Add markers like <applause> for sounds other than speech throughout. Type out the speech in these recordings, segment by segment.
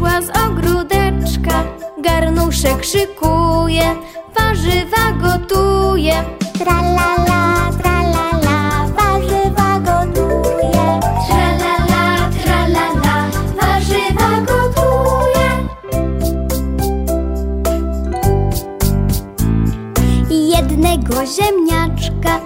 wyszła z ogródeczka, garnuszek szykuje, warzywa gotuje. Tralala, tralala, warzywa gotuje. Tralala, tralala, warzywa gotuje. Jednego ziemniaczka,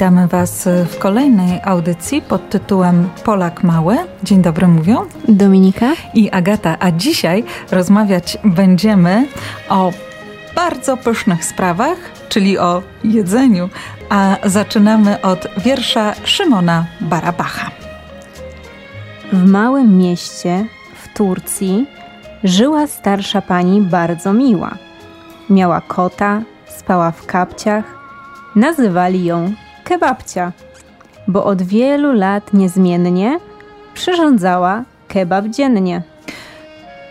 witamy Was w kolejnej audycji pod tytułem Polak Mały. Dzień dobry mówią Dominika? i Agata, a dzisiaj rozmawiać będziemy o bardzo pysznych sprawach, czyli o jedzeniu, a zaczynamy od wiersza Szymona Barabacha. W małym mieście w Turcji żyła starsza pani bardzo miła. Miała kota, spała w kapciach, nazywali ją kebabcia, bo od wielu lat niezmiennie przyrządzała kebab dziennie.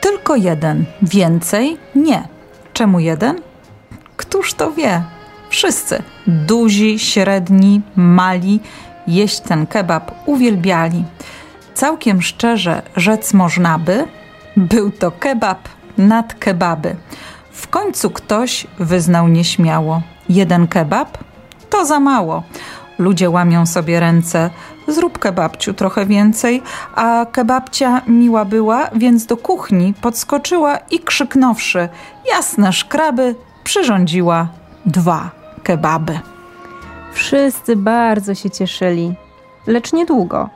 Tylko jeden, więcej nie. Czemu jeden? Któż to wie? Wszyscy, duzi, średni, mali, jeść ten kebab uwielbiali. Całkiem szczerze rzec można by, był to kebab nad kebaby. W końcu ktoś wyznał nieśmiało: jeden kebab to za mało. Ludzie łamią sobie ręce. Zrób kebabciu trochę więcej, a kebabcia miła była, więc do kuchni podskoczyła i krzyknąwszy: Jasne szkraby, przyrządziła dwa kebaby. Wszyscy bardzo się cieszyli, lecz niedługo,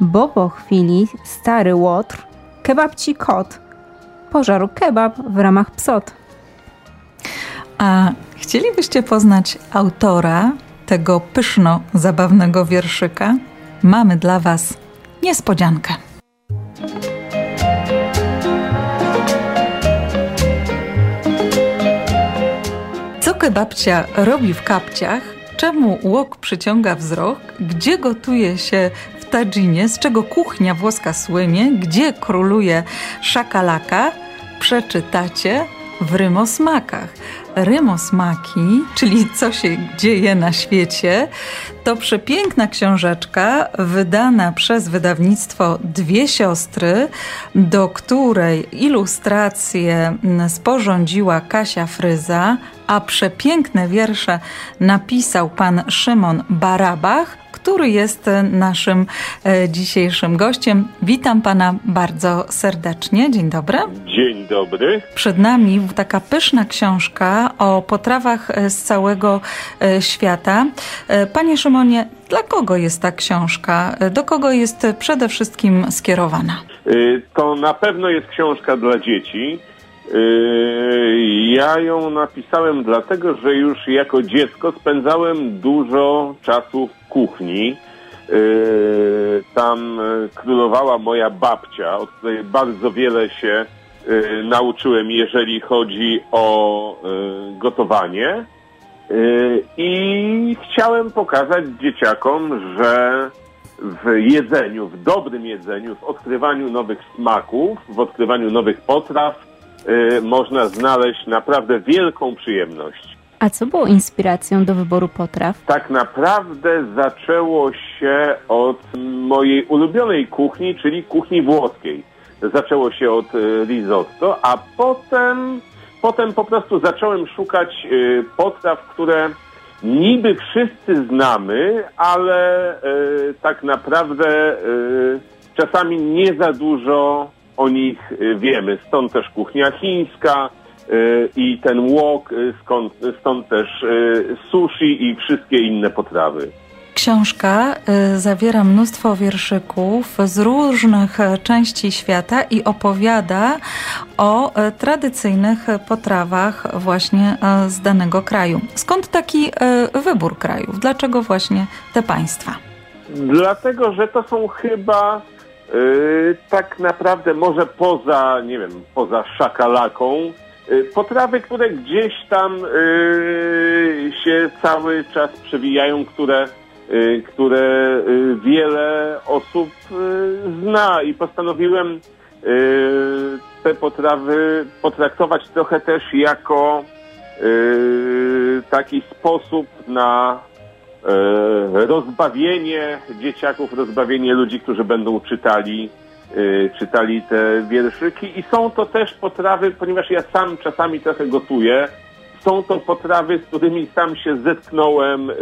bo po chwili stary łotr, kebabci kot, pożarł kebab w ramach psot. A chcielibyście poznać autora tego pyszno-zabawnego wierszyka? Mamy dla Was niespodziankę. Co kebabcia robi w kapciach? Czemu łok przyciąga wzrok? Gdzie gotuje się w tadżynie? Z czego kuchnia włoska słynie? Gdzie króluje szakalaka? Przeczytacie w Rymosmakach. Rymosmaki, czyli co się dzieje na świecie, to przepiękna książeczka wydana przez wydawnictwo Dwie Siostry, do której ilustrację sporządziła Kasia Fryza, a przepiękne wiersze napisał pan Szymon Barabach, który jest naszym e, dzisiejszym gościem. Witam pana bardzo serdecznie. Dzień dobry. Dzień dobry. Przed nami taka pyszna książka o potrawach e, z całego e, świata. E, Panie Szymonie, dla kogo jest ta książka? E, Do kogo jest przede wszystkim skierowana? To na pewno jest książka dla dzieci. Y, Ja ją napisałem dlatego, że już jako dziecko spędzałem dużo czasu w kuchni. Y, Tam y, królowała moja babcia, od której bardzo wiele się nauczyłem, jeżeli chodzi o gotowanie. I chciałem pokazać dzieciakom, że w jedzeniu, w dobrym jedzeniu, w odkrywaniu nowych smaków, w odkrywaniu nowych potraw można znaleźć naprawdę wielką przyjemność. A co było inspiracją do wyboru potraw? Tak naprawdę zaczęło się od mojej ulubionej kuchni, czyli kuchni włoskiej. Zaczęło się od y, risotto, a potem, potem po prostu zacząłem szukać y, potraw, które niby wszyscy znamy, ale tak naprawdę czasami nie za dużo o nich e, wiemy. Stąd też kuchnia chińska e, i ten wok, e, skąd, stąd też sushi i wszystkie inne potrawy. Książka y, zawiera mnóstwo wierszyków z różnych e, części świata i opowiada o e, tradycyjnych potrawach właśnie e, z danego kraju. Skąd taki wybór krajów? Dlaczego właśnie te państwa? Dlatego, że to są chyba y, tak naprawdę może poza, nie wiem, poza szakalaką, y, potrawy, które gdzieś tam y, się cały czas przewijają, które, y, które y, wiele osób zna. I postanowiłem te potrawy potraktować trochę też jako taki sposób na rozbawienie dzieciaków, rozbawienie ludzi, którzy będą czytali, e, czytali te wierszyki. I są to też potrawy, ponieważ ja sam czasami trochę gotuję, są to potrawy, z którymi sam się zetknąłem e,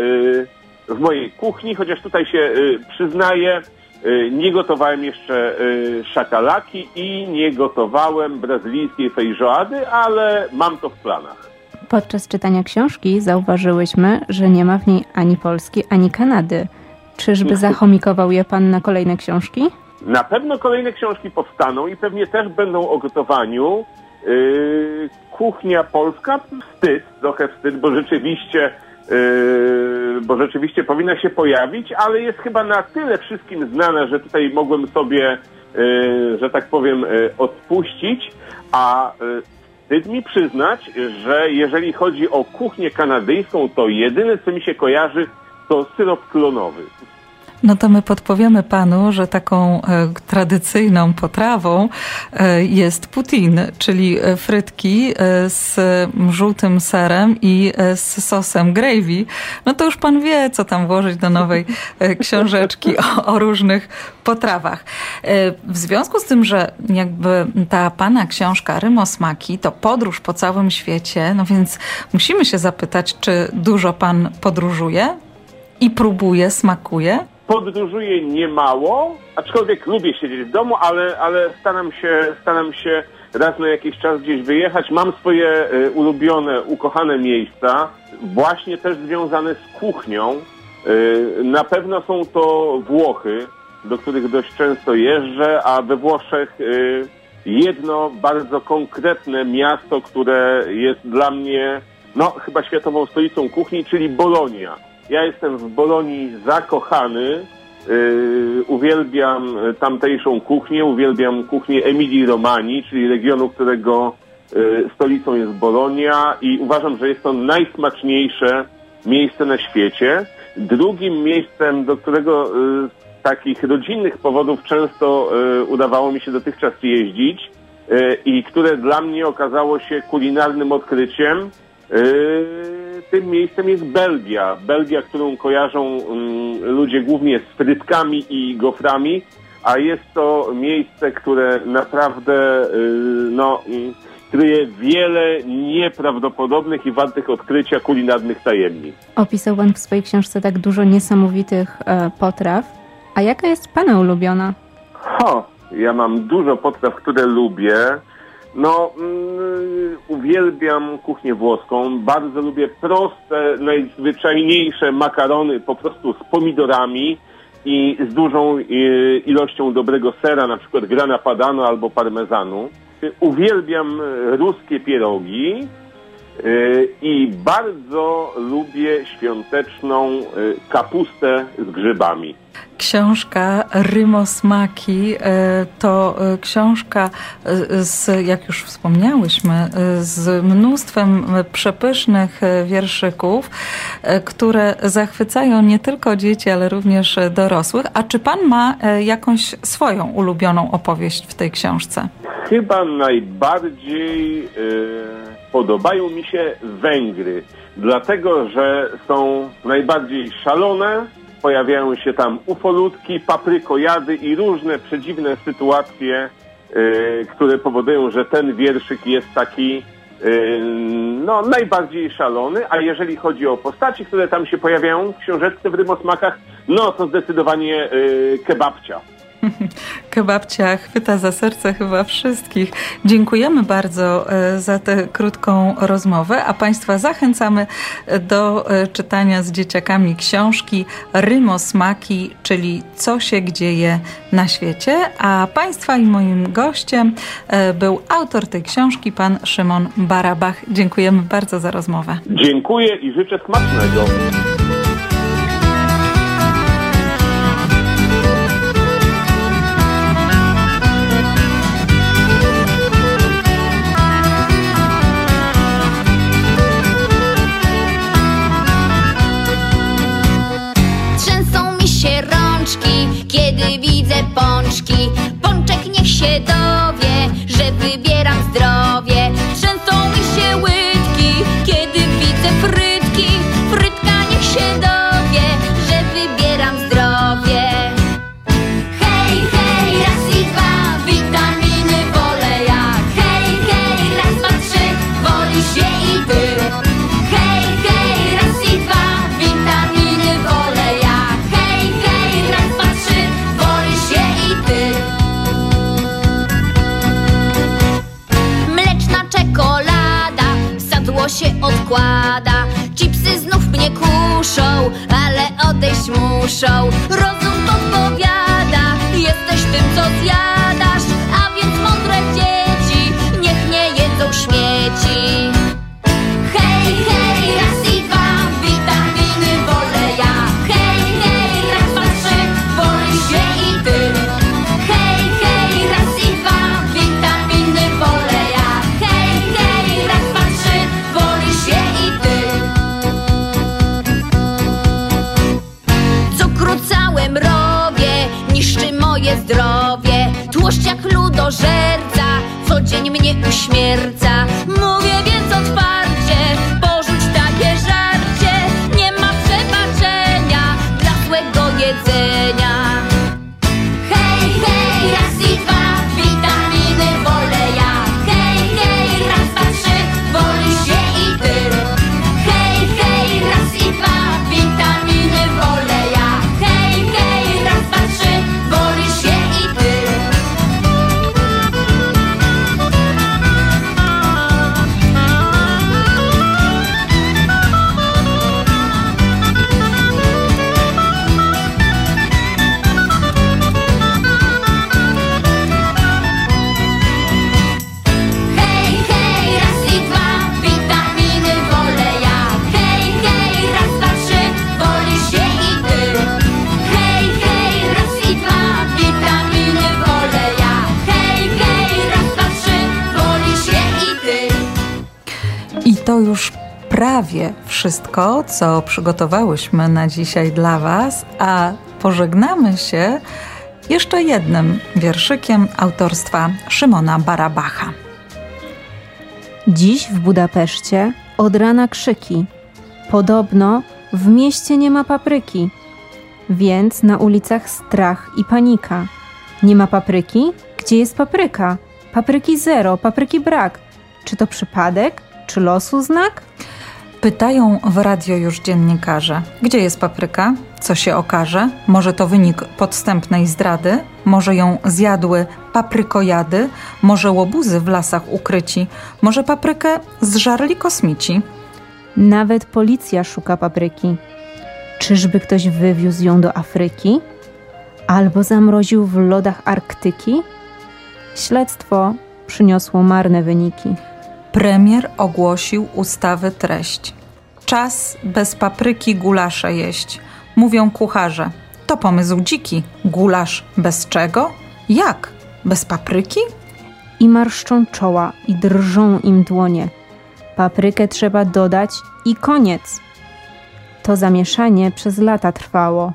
w mojej kuchni, chociaż tutaj się e, przyznaję, e, nie gotowałem jeszcze e, szakalaki i nie gotowałem brazylijskiej feijoady, ale mam to w planach. Podczas czytania książki zauważyłyśmy, że nie ma w niej ani Polski, ani Kanady. Czyżby zachomikował je pan na kolejne książki? Na pewno kolejne książki powstaną i pewnie też będą o gotowaniu. Yy, kuchnia polska, wstyd, trochę wstyd, bo rzeczywiście, yy, bo rzeczywiście powinna się pojawić, ale jest chyba na tyle wszystkim znana, że tutaj mogłem sobie, yy, że tak powiem, yy, odpuścić, a yy, wstyd mi przyznać, że jeżeli chodzi o kuchnię kanadyjską, to jedyne, co mi się kojarzy, to syrop klonowy. No to my podpowiemy panu, że taką e, tradycyjną potrawą e, jest putin, czyli e, frytki z żółtym serem i z sosem gravy. No to już pan wie, co tam włożyć do nowej książeczki o, o różnych potrawach. W związku z tym, że jakby ta pana książka Rymosmaki to podróż po całym świecie, no więc musimy się zapytać, czy dużo pan podróżuje i próbuje, smakuje? Podróżuję niemało, aczkolwiek lubię siedzieć w domu, ale, ale staram, się, staram się raz na jakiś czas gdzieś wyjechać. Mam swoje e, ulubione, ukochane miejsca, właśnie też związane z kuchnią. E, na pewno są to Włochy, do których dość często jeżdżę, a we Włoszech e, jedno bardzo konkretne miasto, które jest dla mnie no, chyba światową stolicą kuchni, czyli Bolonia. Ja jestem w Bolonii zakochany. Yy, uwielbiam tamtejszą kuchnię, uwielbiam kuchnię Emilii Romani, czyli regionu, którego yy, stolicą jest Bolonia i uważam, że jest to najsmaczniejsze miejsce na świecie. Drugim miejscem, do którego yy, z takich rodzinnych powodów często udawało mi się dotychczas jeździć i które dla mnie okazało się kulinarnym odkryciem, tym miejscem jest Belgia. Belgia, którą kojarzą mm, ludzie głównie z frytkami i goframi, a jest to miejsce, które naprawdę yy, no, kryje wiele nieprawdopodobnych i wartych odkrycia kulinarnych tajemnic. Opisał pan w swojej książce tak dużo niesamowitych e, potraw. A jaka jest pana ulubiona? Ho, ja mam dużo potraw, które lubię. No, mm, uwielbiam kuchnię włoską. Bardzo lubię proste, najzwyczajniejsze makarony po prostu z pomidorami i z dużą y, ilością dobrego sera, na przykład grana padano albo parmezanu. Uwielbiam ruskie pierogi i bardzo lubię świąteczną y, kapustę z grzybami. Książka Rymosmaki e, to książka z, jak już wspomniałyśmy, z mnóstwem przepysznych wierszyków, które zachwycają nie tylko dzieci, ale również dorosłych. A czy pan ma jakąś swoją ulubioną opowieść w tej książce? Chyba najbardziej e, podobają mi się Węgry, dlatego że są najbardziej szalone, pojawiają się tam ufolutki, paprykojady i różne przedziwne sytuacje, e, które powodują, że ten wierszyk jest taki y, no, najbardziej szalony, a jeżeli chodzi o postaci, które tam się pojawiają w książeczce w Rymosmakach, no to zdecydowanie y, kebabcia. <laughs> Kebabcia chwyta za serce chyba wszystkich. Dziękujemy bardzo e, za tę krótką rozmowę, a Państwa zachęcamy do e, czytania z dzieciakami książki Rymosmaki, czyli Co się dzieje na świecie. A Państwa i moim gościem e, był autor tej książki, pan Szymon Barabach. Dziękujemy bardzo za rozmowę. Dziękuję i życzę smacznego. que ушел. Jedzenia. Hej, hej, raz i dwa, prawie wszystko, co przygotowałyśmy na dzisiaj dla Was, a pożegnamy się jeszcze jednym wierszykiem autorstwa Szymona Barabacha. Dziś w Budapeszcie od rana krzyki. Podobno w mieście nie ma papryki, więc na ulicach strach i panika. Nie ma papryki? Gdzie jest papryka? Papryki zero, papryki brak. Czy to przypadek? Czy losu znak? Pytają w radio już dziennikarze, gdzie jest papryka, co się okaże, może to wynik podstępnej zdrady, może ją zjadły paprykojady, może łobuzy w lasach ukryci, może paprykę zżarli kosmici. Nawet policja szuka papryki. Czyżby ktoś wywiózł ją do Afryki? Albo zamroził w lodach Arktyki? Śledztwo przyniosło marne wyniki. Premier ogłosił ustawy treść. Czas bez papryki gulasze jeść. Mówią kucharze. To pomysł dziki. Gulasz bez czego? Jak? Bez papryki? I marszczą czoła, i drżą im dłonie. Paprykę trzeba dodać i koniec. To zamieszanie przez lata trwało.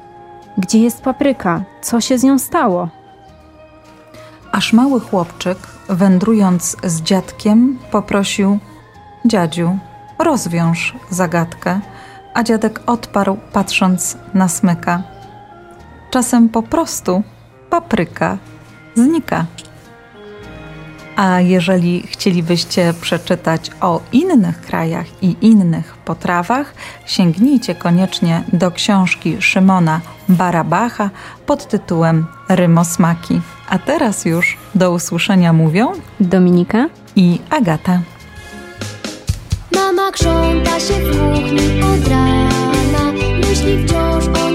Gdzie jest papryka? Co się z nią stało? Aż mały chłopczyk, wędrując z dziadkiem, poprosił: Dziadziu, rozwiąż zagadkę. A dziadek odparł, patrząc na smyka: Czasem po prostu papryka znika. A jeżeli chcielibyście przeczytać o innych krajach i innych potrawach, sięgnijcie koniecznie do książki Szymona Barabacha pod tytułem Rymosmaki. A teraz już do usłyszenia mówią Dominika? i Agata. Mama krząta się w kuchni od rana, myśli wciąż o